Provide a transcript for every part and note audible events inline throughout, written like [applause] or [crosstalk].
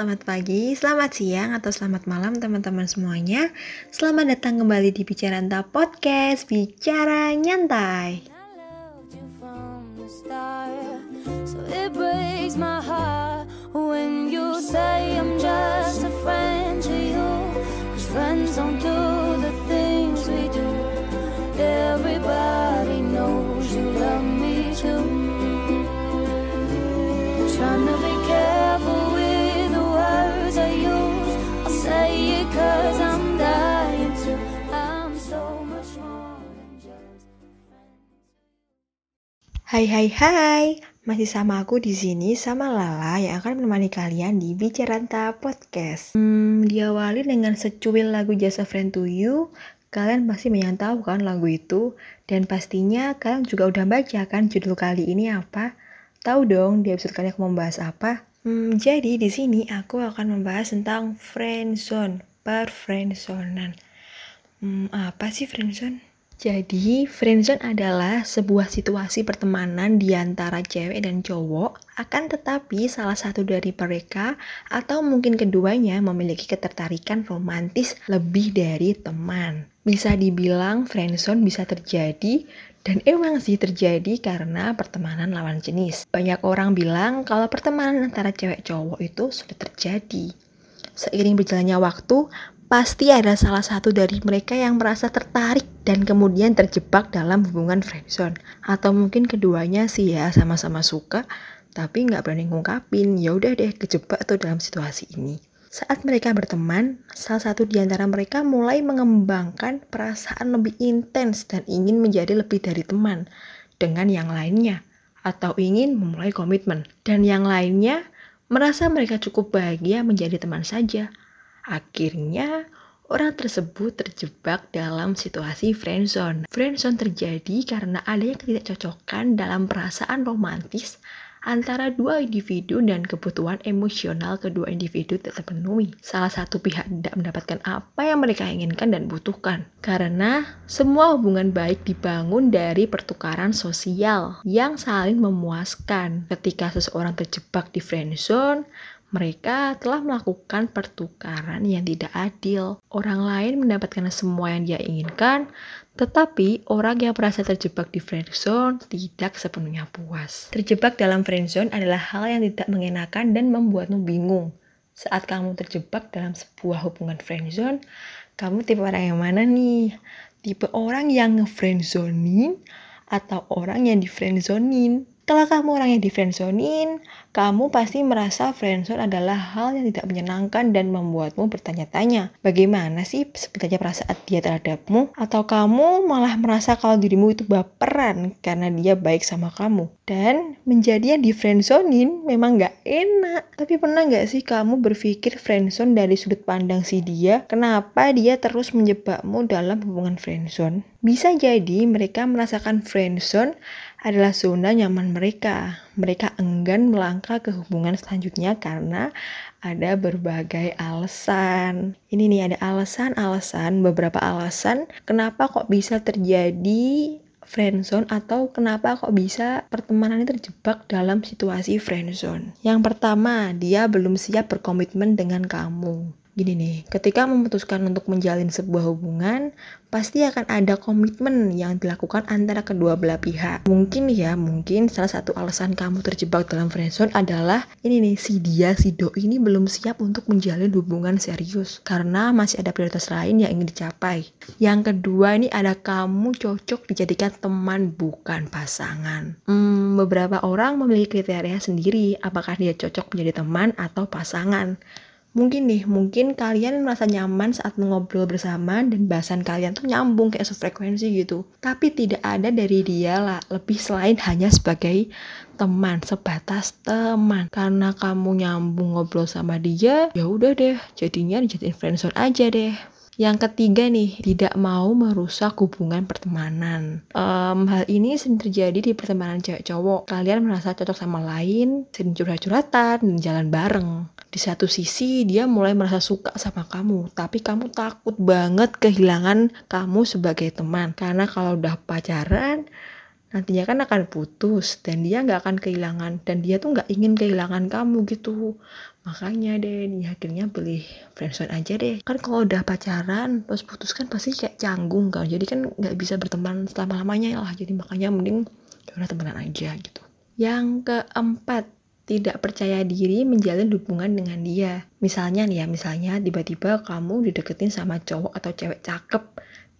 selamat pagi, selamat siang, atau selamat malam teman-teman semuanya. Selamat datang kembali di Bicara Anta Podcast, Bicara Nyantai. Hai hai hai, masih sama aku di sini sama Lala yang akan menemani kalian di Bicaranta Podcast. Hmm, diawali dengan secuil lagu Jasa Friend to You, kalian pasti tahu kan lagu itu dan pastinya kalian juga udah baca kan judul kali ini apa? Tahu dong di episode kali aku membahas apa? Hmm, jadi di sini aku akan membahas tentang friendzone, per friendzonean. Hmm, apa sih friendzone? Jadi, friendzone adalah sebuah situasi pertemanan di antara cewek dan cowok, akan tetapi salah satu dari mereka atau mungkin keduanya memiliki ketertarikan romantis lebih dari teman. Bisa dibilang friendzone bisa terjadi dan emang sih terjadi karena pertemanan lawan jenis. Banyak orang bilang kalau pertemanan antara cewek cowok itu sudah terjadi. Seiring berjalannya waktu, pasti ada salah satu dari mereka yang merasa tertarik dan kemudian terjebak dalam hubungan friendzone. Atau mungkin keduanya sih ya sama-sama suka, tapi nggak berani ngungkapin. Ya udah deh kejebak tuh dalam situasi ini. Saat mereka berteman, salah satu di antara mereka mulai mengembangkan perasaan lebih intens dan ingin menjadi lebih dari teman dengan yang lainnya, atau ingin memulai komitmen. Dan yang lainnya merasa mereka cukup bahagia menjadi teman saja Akhirnya, orang tersebut terjebak dalam situasi friendzone. Friendzone terjadi karena adanya ketidakcocokan dalam perasaan romantis antara dua individu dan kebutuhan emosional kedua individu tidak terpenuhi. Salah satu pihak tidak mendapatkan apa yang mereka inginkan dan butuhkan. Karena semua hubungan baik dibangun dari pertukaran sosial yang saling memuaskan. Ketika seseorang terjebak di friendzone, mereka telah melakukan pertukaran yang tidak adil. Orang lain mendapatkan semua yang dia inginkan, tetapi orang yang merasa terjebak di friendzone tidak sepenuhnya puas. Terjebak dalam friendzone adalah hal yang tidak mengenakan dan membuatmu bingung. Saat kamu terjebak dalam sebuah hubungan friendzone, kamu tipe orang yang mana nih? Tipe orang yang ngefriendzonin atau orang yang di friendzonin? Kalau kamu orang yang di friendzonin, kamu pasti merasa friendzone adalah hal yang tidak menyenangkan dan membuatmu bertanya-tanya, bagaimana sih sebenarnya perasaan dia terhadapmu? Atau kamu malah merasa kalau dirimu itu baperan karena dia baik sama kamu? Dan menjadi yang di friendzonin memang gak enak. Tapi pernah gak sih kamu berpikir friendzone dari sudut pandang si dia? Kenapa dia terus menjebakmu dalam hubungan friendzone? Bisa jadi mereka merasakan friendzone adalah zona nyaman mereka. Mereka enggan melangkah ke hubungan selanjutnya karena ada berbagai alasan. Ini nih ada alasan-alasan, beberapa alasan kenapa kok bisa terjadi friendzone atau kenapa kok bisa pertemanan ini terjebak dalam situasi friendzone. Yang pertama, dia belum siap berkomitmen dengan kamu. Gini nih, ketika memutuskan untuk menjalin sebuah hubungan, pasti akan ada komitmen yang dilakukan antara kedua belah pihak. Mungkin ya, mungkin salah satu alasan kamu terjebak dalam friendzone adalah ini nih, si dia, si do ini belum siap untuk menjalin hubungan serius karena masih ada prioritas lain yang ingin dicapai. Yang kedua ini ada kamu cocok dijadikan teman bukan pasangan. Hmm, beberapa orang memiliki kriteria sendiri apakah dia cocok menjadi teman atau pasangan. Mungkin nih, mungkin kalian merasa nyaman saat mengobrol bersama dan bahasan kalian tuh nyambung kayak sefrekuensi gitu. Tapi tidak ada dari dia lah, lebih selain hanya sebagai teman, sebatas teman. Karena kamu nyambung ngobrol sama dia, ya udah deh, jadinya dijadiin friendzone aja deh. Yang ketiga nih, tidak mau merusak hubungan pertemanan. Um, hal ini sering terjadi di pertemanan cewek cowok. Kalian merasa cocok sama lain, sering curhat-curhatan, dan jalan bareng. Di satu sisi, dia mulai merasa suka sama kamu, tapi kamu takut banget kehilangan kamu sebagai teman. Karena kalau udah pacaran, nantinya kan akan putus dan dia nggak akan kehilangan dan dia tuh nggak ingin kehilangan kamu gitu. Makanya deh dia akhirnya pilih friendzone aja deh. Kan kalau udah pacaran terus putus kan pasti kayak canggung kan. Jadi kan nggak bisa berteman selama lamanya lah. Jadi makanya mending udah temenan aja gitu. Yang keempat tidak percaya diri menjalin hubungan dengan dia. Misalnya nih ya, misalnya tiba-tiba kamu dideketin sama cowok atau cewek cakep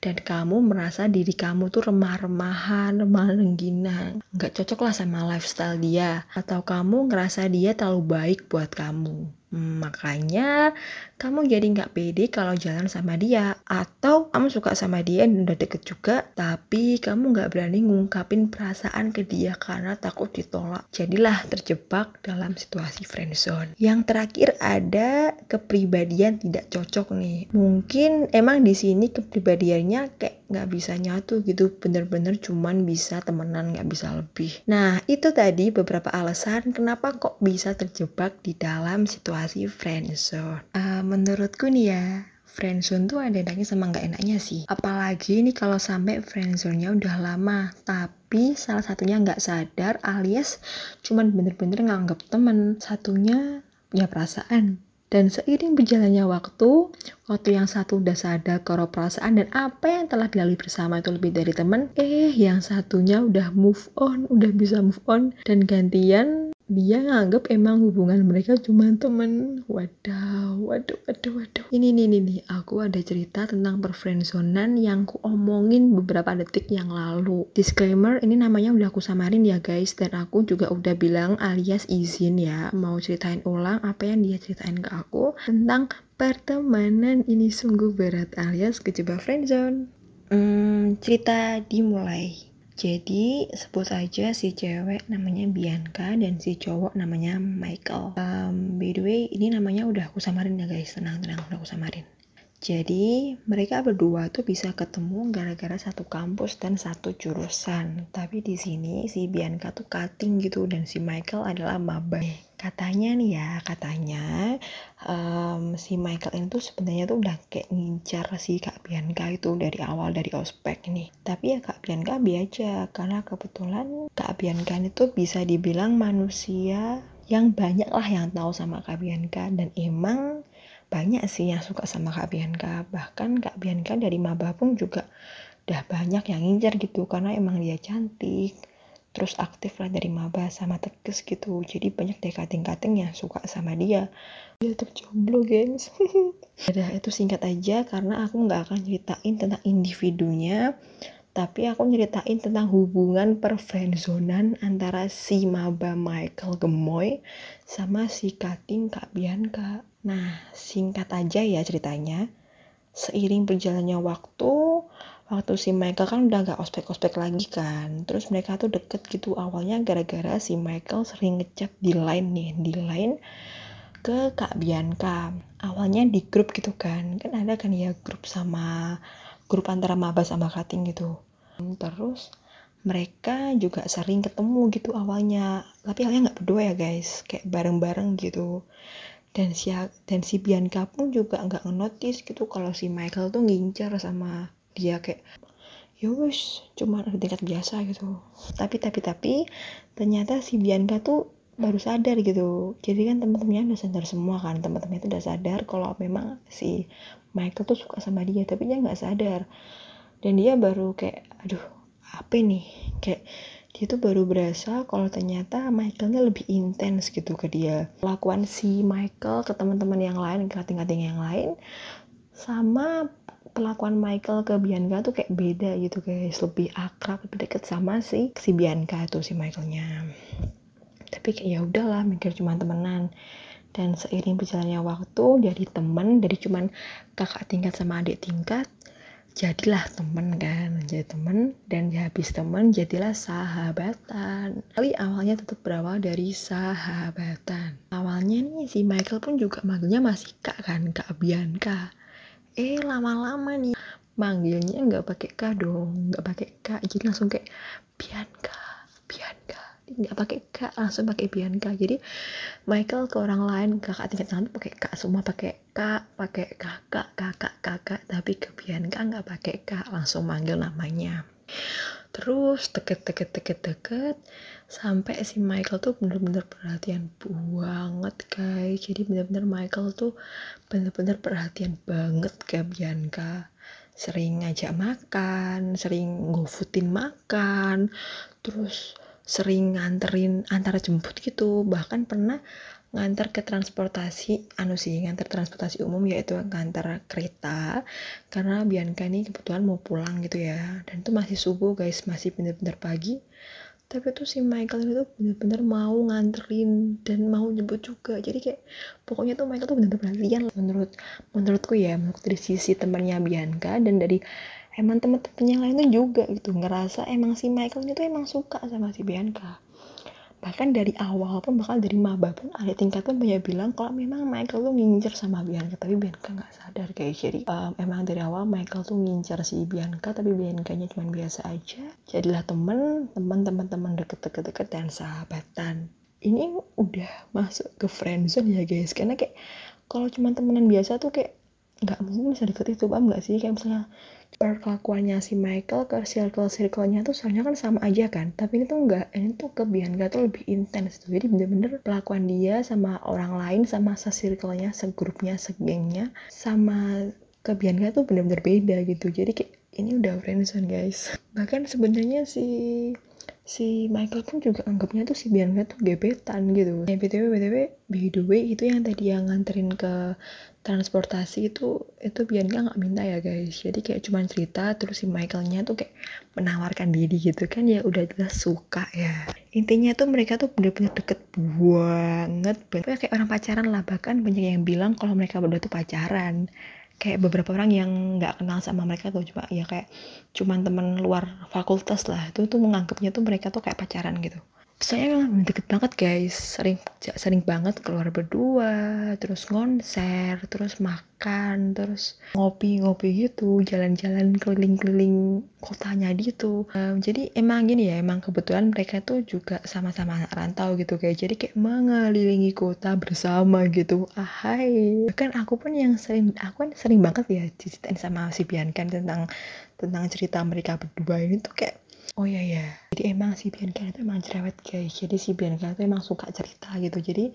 dan kamu merasa diri kamu tuh remah-remahan, remah lengginan, nggak cocok lah sama lifestyle dia, atau kamu ngerasa dia terlalu baik buat kamu. Makanya kamu jadi nggak pede kalau jalan sama dia atau kamu suka sama dia dan udah deket juga tapi kamu nggak berani ngungkapin perasaan ke dia karena takut ditolak. Jadilah terjebak dalam situasi friendzone. Yang terakhir ada kepribadian tidak cocok nih. Mungkin emang di sini kepribadiannya kayak nggak bisa nyatu gitu. Bener-bener cuman bisa temenan nggak bisa lebih. Nah itu tadi beberapa alasan kenapa kok bisa terjebak di dalam situasi friendzone uh, menurutku nih ya friendzone tuh ada enaknya sama nggak enaknya sih. Apalagi nih kalau sampai friendzone-nya udah lama tapi salah satunya nggak sadar alias cuman bener-bener nganggap temen satunya punya perasaan dan seiring berjalannya waktu, waktu yang satu udah sadar kalau perasaan dan apa yang telah dilalui bersama itu lebih dari teman, eh yang satunya udah move on, udah bisa move on dan gantian dia nganggap emang hubungan mereka cuma temen. Waduh waduh waduh waduh. Ini nih nih nih aku ada cerita tentang perfriendzonan yang ku omongin beberapa detik yang lalu. Disclaimer ini namanya udah aku samarin ya guys. Dan aku juga udah bilang alias izin ya. Mau ceritain ulang apa yang dia ceritain ke aku tentang pertemanan ini sungguh berat alias kejebak friendzone. Hmm, cerita dimulai jadi sebut aja si cewek namanya Bianca dan si cowok namanya Michael. Um, by the way ini namanya udah aku samarin ya guys, tenang-tenang udah aku samarin. Jadi mereka berdua tuh bisa ketemu gara-gara satu kampus dan satu jurusan. Tapi di sini si Bianca tuh cutting gitu dan si Michael adalah maba. Katanya nih ya katanya um, si Michael itu sebenarnya tuh udah kayak ngincar si Kak Bianca itu dari awal dari ospek nih. Tapi ya Kak Bianca biasa karena kebetulan Kak Bianca itu bisa dibilang manusia yang banyak lah yang tahu sama Kak Bianca. Dan emang banyak sih yang suka sama Kak Bianca. Bahkan Kak Bianca dari maba pun juga udah banyak yang ngincar gitu karena emang dia cantik terus aktif lah dari maba sama tegas gitu. Jadi banyak deh kating-kating yang suka sama dia. Dia tetap jomblo gengs. [laughs] Udah itu singkat aja karena aku nggak akan ceritain tentang individunya tapi aku nyeritain tentang hubungan perfriendzonan antara si maba Michael Gemoy sama si Kating Kak Bianca. Nah, singkat aja ya ceritanya. Seiring berjalannya waktu, waktu si Michael kan udah gak ospek-ospek lagi kan. Terus mereka tuh deket gitu awalnya gara-gara si Michael sering ngechat di line nih di line ke Kak Bianca. Awalnya di grup gitu kan. Kan ada kan ya grup sama grup antara maba sama kating gitu. Terus mereka juga sering ketemu gitu awalnya. Tapi awalnya nggak berdua ya guys kayak bareng-bareng gitu dan si dan si Bianca pun juga nggak ngenotis gitu kalau si Michael tuh ngincar sama dia kayak ya wes cuma tingkat biasa gitu. Tapi tapi tapi ternyata si Bianca tuh baru sadar gitu. Jadi kan teman-temannya udah sadar semua kan teman-temannya tuh udah sadar kalau memang si Michael tuh suka sama dia tapi dia nggak sadar. Dan dia baru kayak aduh apa nih? Kayak dia tuh baru berasa kalau ternyata Michaelnya lebih intens gitu ke dia. Lakuan si Michael ke teman-teman yang lain ke kating-kating yang lain sama perlakuan Michael ke Bianca tuh kayak beda gitu guys. Lebih akrab lebih deket sama si si Bianca tuh si Michaelnya. Tapi kayak ya udahlah mikir cuma temenan. Dan seiring berjalannya waktu jadi temen dari cuman kakak tingkat sama adik tingkat jadilah temen kan jadi temen dan ya habis temen jadilah sahabatan. Tapi awalnya tetap berawal dari sahabatan. Awalnya nih si Michael pun juga manggilnya masih kak kan kak Bianca. Eh lama-lama nih manggilnya nggak pakai k dong nggak pakai k jadi langsung kayak Bianca Bianca nggak pakai k langsung pakai Bianca. Jadi Michael ke orang lain kakak tingkat satu pakai k semua pakai k pakai kakak kakak kakak tapi ke Bianca nggak pakai k langsung manggil namanya. Terus deket deket deket deket sampai si Michael tuh bener-bener perhatian banget guys. Jadi bener-bener Michael tuh bener-bener perhatian banget ke Bianca. Sering ngajak makan sering gofoodin makan. Terus sering nganterin antara jemput gitu. Bahkan pernah ngantar ke transportasi anu sih ngantar transportasi umum yaitu ngantar kereta. Karena Bianca ini kebetulan mau pulang gitu ya. Dan itu masih subuh guys. Masih bener-bener pagi. Tapi tuh si Michael itu bener-bener mau nganterin dan mau jemput juga. Jadi kayak pokoknya tuh Michael tuh bener-bener perhatian menurut menurutku ya menurut dari sisi temannya Bianca dan dari emang temen-temennya lainnya juga gitu ngerasa emang si Michael itu emang suka sama si Bianca. Bahkan dari awal pun bahkan dari maba pun ada tingkat pun banyak bilang kalau memang Michael tuh ngincer sama Bianca tapi Bianca nggak sadar kayak jadi um, emang dari awal Michael tuh ngincer si Bianca tapi Bianca nya cuma biasa aja. Jadilah temen teman teman teman deket-deket deket dan sahabatan. Ini udah masuk ke friendzone ya guys. Karena kayak kalau cuma temenan biasa tuh kayak nggak mungkin bisa deket itu paham nggak sih? Kayak misalnya perkelakuannya si Michael ke circle-circle-nya tuh soalnya kan sama aja kan. Tapi ini tuh enggak ini tuh ke Bianca tuh lebih intens tuh. Jadi bener-bener pelakuan dia sama orang lain sama se-circle-nya segrupnya segengnya sama ke Bianca tuh bener-bener beda gitu. Jadi kayak ini udah friendzone guys [laughs] bahkan sebenarnya si si Michael pun juga anggapnya tuh si Bianca tuh gebetan gitu. Ya btw btw by the way itu yang tadi yang nganterin ke transportasi itu itu Bianca nggak minta ya guys. Jadi kayak cuman cerita terus si Michaelnya tuh kayak menawarkan diri gitu kan ya udah jelas suka ya. Intinya tuh mereka tuh bener-bener deket banget. Bener kayak orang pacaran lah bahkan banyak yang bilang kalau mereka berdua tuh pacaran kayak beberapa orang yang nggak kenal sama mereka tuh cuma ya kayak cuman temen luar fakultas lah. Itu tuh menganggapnya tuh mereka tuh kayak pacaran gitu saya memang deket banget guys. Sering sering banget keluar berdua terus konser terus makan terus ngopi-ngopi gitu jalan-jalan keliling-keliling kotanya gitu. Um, jadi emang gini ya emang kebetulan mereka tuh juga sama-sama anak rantau gitu kayak jadi kayak mengelilingi kota bersama gitu. Ahai. Bahkan aku pun yang sering aku kan sering banget ya ceritain sama si Bianca tentang tentang cerita mereka berdua ini tuh kayak Oh iya ya. Jadi emang si Bianca itu emang cerewet guys. Jadi si Bianca itu emang suka cerita gitu. Jadi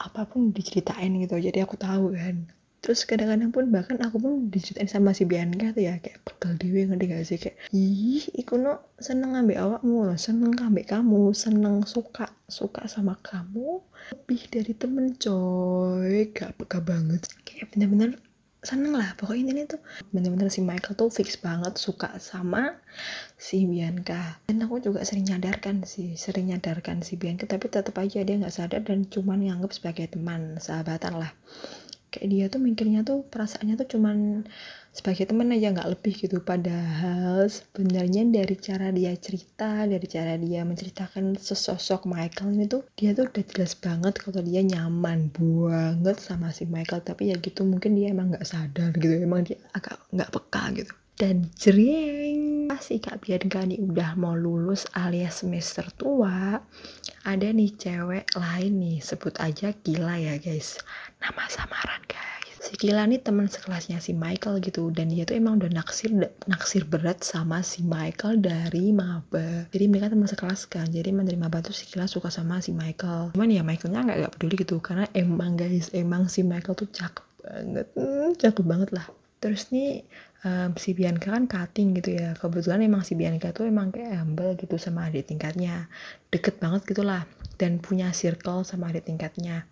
apa pun diceritain gitu. Jadi aku tahu kan. Terus kadang-kadang pun bahkan aku pun diceritain sama si Bianca tuh ya kayak pegel dewe ngerti gak sih kayak ih iku no seneng ngambil awakmu loh seneng ngambil kamu seneng suka suka sama kamu lebih dari temen coy gak peka banget kayak bener-bener seneng lah. Pokoknya ini tuh bener-bener si Michael tuh fix banget suka sama si Bianca. Dan aku juga sering nyadarkan sih sering nyadarkan si Bianca tapi tetap aja dia nggak sadar dan cuman nganggap sebagai teman sahabatan lah kayak dia tuh mikirnya tuh perasaannya tuh cuman sebagai teman aja nggak lebih gitu. Padahal sebenarnya dari cara dia cerita dari cara dia menceritakan sesosok Michael ini tuh dia tuh udah jelas banget kalau dia nyaman banget sama si Michael. Tapi ya gitu mungkin dia emang nggak sadar gitu emang dia agak nggak peka gitu dan jering. Pasti Kak Bianca nih udah mau lulus alias semester tua ada nih cewek lain nih. Sebut aja gila ya guys. Nama samaran guys. Si Kila nih teman sekelasnya si Michael gitu. Dan dia tuh emang udah naksir naksir berat sama si Michael dari maba. Jadi mereka teman sekelas kan. Jadi maba tuh si Kila suka sama si Michael. Cuman ya Michaelnya nggak gak peduli gitu. Karena emang guys emang si Michael tuh cakep banget. Hmm, cakep banget lah. Terus nih um, si Bianca kan cutting gitu ya. Kebetulan emang si Bianca tuh emang kayak humble gitu sama adik tingkatnya. Deket banget gitulah dan punya circle sama adik tingkatnya.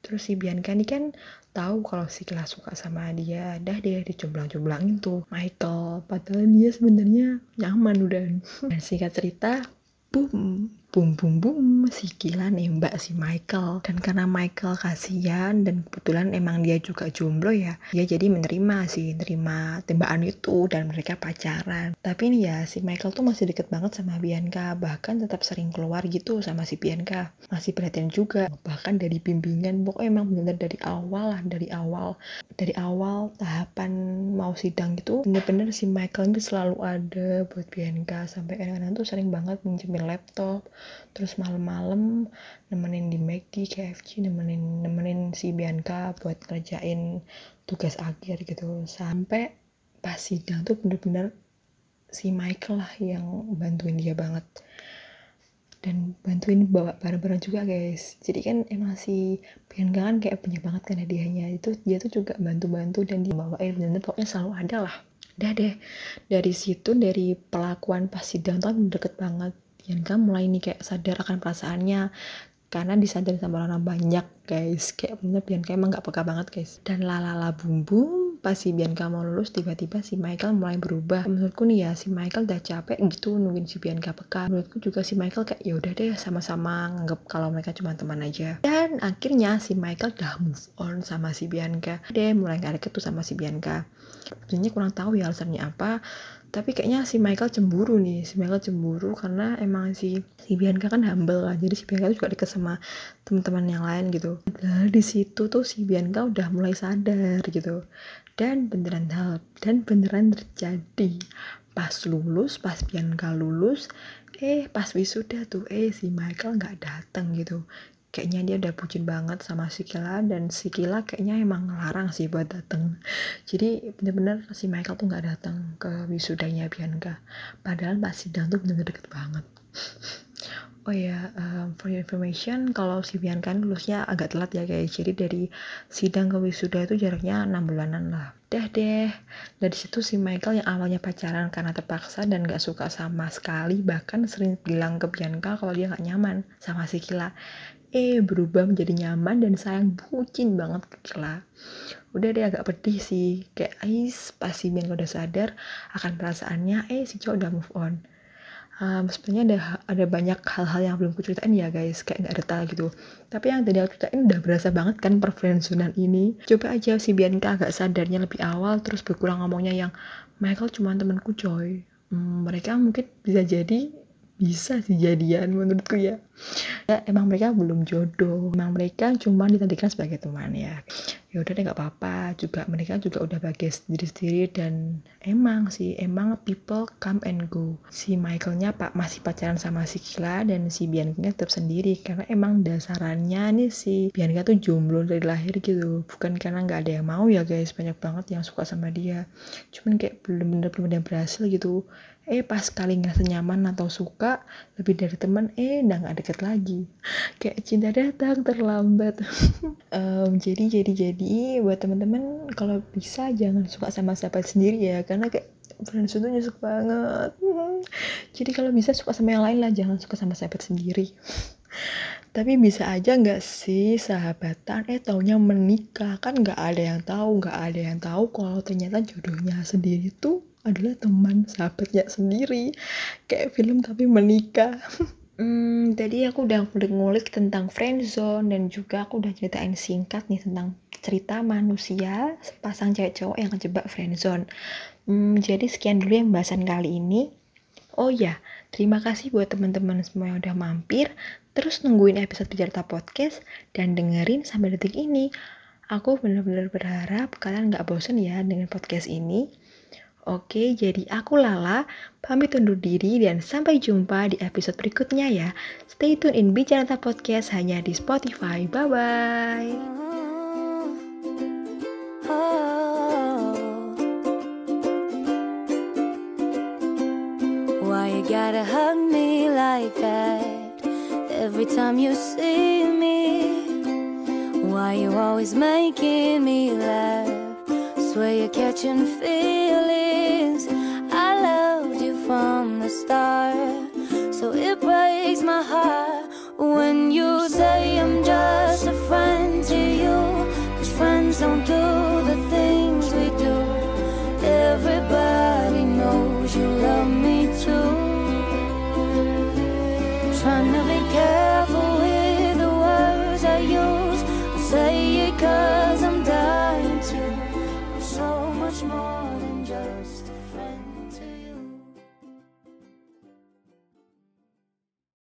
Terus si Bianca ini kan tahu kalau si Kila suka sama dia. Dah dia dicomblang-comblangin tuh Michael. Padahal dia sebenarnya nyaman udah. Dan singkat cerita boom bum bum bum si Kila nembak si Michael. Dan karena Michael kasihan dan kebetulan emang dia juga jomblo ya dia jadi menerima sih menerima tembakan itu dan mereka pacaran. Tapi ini ya si Michael tuh masih deket banget sama Bianca bahkan tetap sering keluar gitu sama si Bianca. Masih perhatian juga bahkan dari bimbingan pokoknya emang bener dari awal lah dari awal dari awal tahapan mau sidang gitu bener-bener si Michael itu selalu ada buat Bianca. Sampai kadang-kadang tuh sering banget minjemin laptop terus malam-malam nemenin di McD, KFC, nemenin nemenin si Bianca buat ngerjain tugas akhir gitu. Sampai pas sidang tuh bener-bener si Michael lah yang bantuin dia banget. Dan bantuin bawa barang-barang juga guys. Jadi kan emang si Bianca kan kayak punya banget kan hadiahnya. Itu dia tuh juga bantu-bantu dan dia bawain dan pokoknya selalu ada lah. Udah deh. Dari situ dari pelakuan pas sidang tuh deket banget Bianca mulai nih kayak sadar akan perasaannya karena disadari sama orang banyak guys. Kayak bener Bianca emang gak peka banget guys. Dan lalala bum bum pas si Bianca mau lulus tiba-tiba si Michael mulai berubah. Menurutku nih ya si Michael udah capek gitu nungguin si Bianca peka. Menurutku juga si Michael kayak ya udah deh sama-sama nganggep kalau mereka cuma teman aja. Dan akhirnya si Michael udah move on sama si Bianca. Deh mulai gak deket tuh sama si Bianca. Sebenarnya kurang tahu ya alasannya apa tapi kayaknya si Michael cemburu nih. Si Michael cemburu karena emang si si Bianca kan humble lah jadi si Bianca juga deket sama teman-teman yang lain gitu. Dan di situ tuh si Bianca udah mulai sadar gitu. Dan beneran hal dan beneran terjadi. Pas lulus pas Bianca lulus eh pas wisuda tuh eh si Michael nggak datang gitu kayaknya dia udah bucin banget sama si Kila dan si Kila kayaknya emang ngelarang sih buat dateng jadi bener-bener si Michael tuh nggak datang ke wisudanya Bianca padahal pas sidang tuh bener-bener deket banget Oh ya, um, for your information, kalau si Bianca lulusnya agak telat ya guys. Jadi dari sidang ke wisuda itu jaraknya 6 bulanan lah. Dah deh. Dari situ si Michael yang awalnya pacaran karena terpaksa dan gak suka sama sekali, bahkan sering bilang ke Bianca kalau dia gak nyaman sama si Kila eh berubah menjadi nyaman dan sayang. Bucin banget ke Kila udah deh agak pedih sih. Kayak ais pasti biar udah sadar akan perasaannya eh si cowok udah move on. Um, sebenarnya ada ada banyak hal-hal yang belum kuceritain ya guys. Kayak nggak detail gitu. Tapi yang tadi aku ceritain udah berasa banget kan perfriendzonan ini. Coba aja si Bianca agak sadarnya lebih awal terus berkurang ngomongnya yang Michael cuma temanku coy. Hmm, mereka mungkin bisa jadi bisa sih jadian menurutku ya. ya emang mereka belum jodoh. Emang mereka cuma ditadikan sebagai teman ya. Ya udah deh nggak apa-apa. Juga mereka juga udah bagai sendiri-sendiri dan emang sih emang people come and go. Si Michaelnya pak masih pacaran sama si Kila dan si Bianca tetap sendiri. Karena emang dasarannya nih si Bianca tuh jomblo dari lahir gitu. Bukan karena nggak ada yang mau ya guys. Banyak banget yang suka sama dia. Cuman kayak belum bener belum berhasil gitu eh pas kali ngerasa nyaman atau suka lebih dari teman eh udah nggak deket lagi. Kayak cinta datang terlambat. [laughs] Um, jadi jadi jadi buat teman-teman kalau bisa jangan suka sama sahabat sendiri ya karena kayak friends itu nyesek banget. Jadi kalau bisa suka sama yang lain lah jangan suka sama sahabat sendiri. [laughs] Tapi bisa aja nggak sih sahabatan eh taunya menikah? Kan nggak ada yang tahu nggak ada yang tahu kalau ternyata jodohnya sendiri tuh adalah teman sahabatnya sendiri kayak film tapi menikah Hmm, tadi aku udah ngulik tentang friendzone dan juga aku udah ceritain singkat nih tentang cerita manusia sepasang cewek cowok yang kejebak friendzone. Hmm, jadi sekian dulu yang bahasan kali ini. Oh ya, terima kasih buat teman-teman semua yang udah mampir, terus nungguin episode Bicara Podcast dan dengerin sampai detik ini. Aku bener-bener berharap kalian gak bosen ya dengan podcast ini. Oke, jadi aku Lala, pamit undur diri dan sampai jumpa di episode berikutnya ya. Stay tune in Bicara Podcast hanya di Spotify. Bye-bye. Gotta hug me like that Every time you see me Why you always making me laugh Swear you're catching feelings the start So it breaks my heart When you say I'm just a friend to you. Cause friends don't do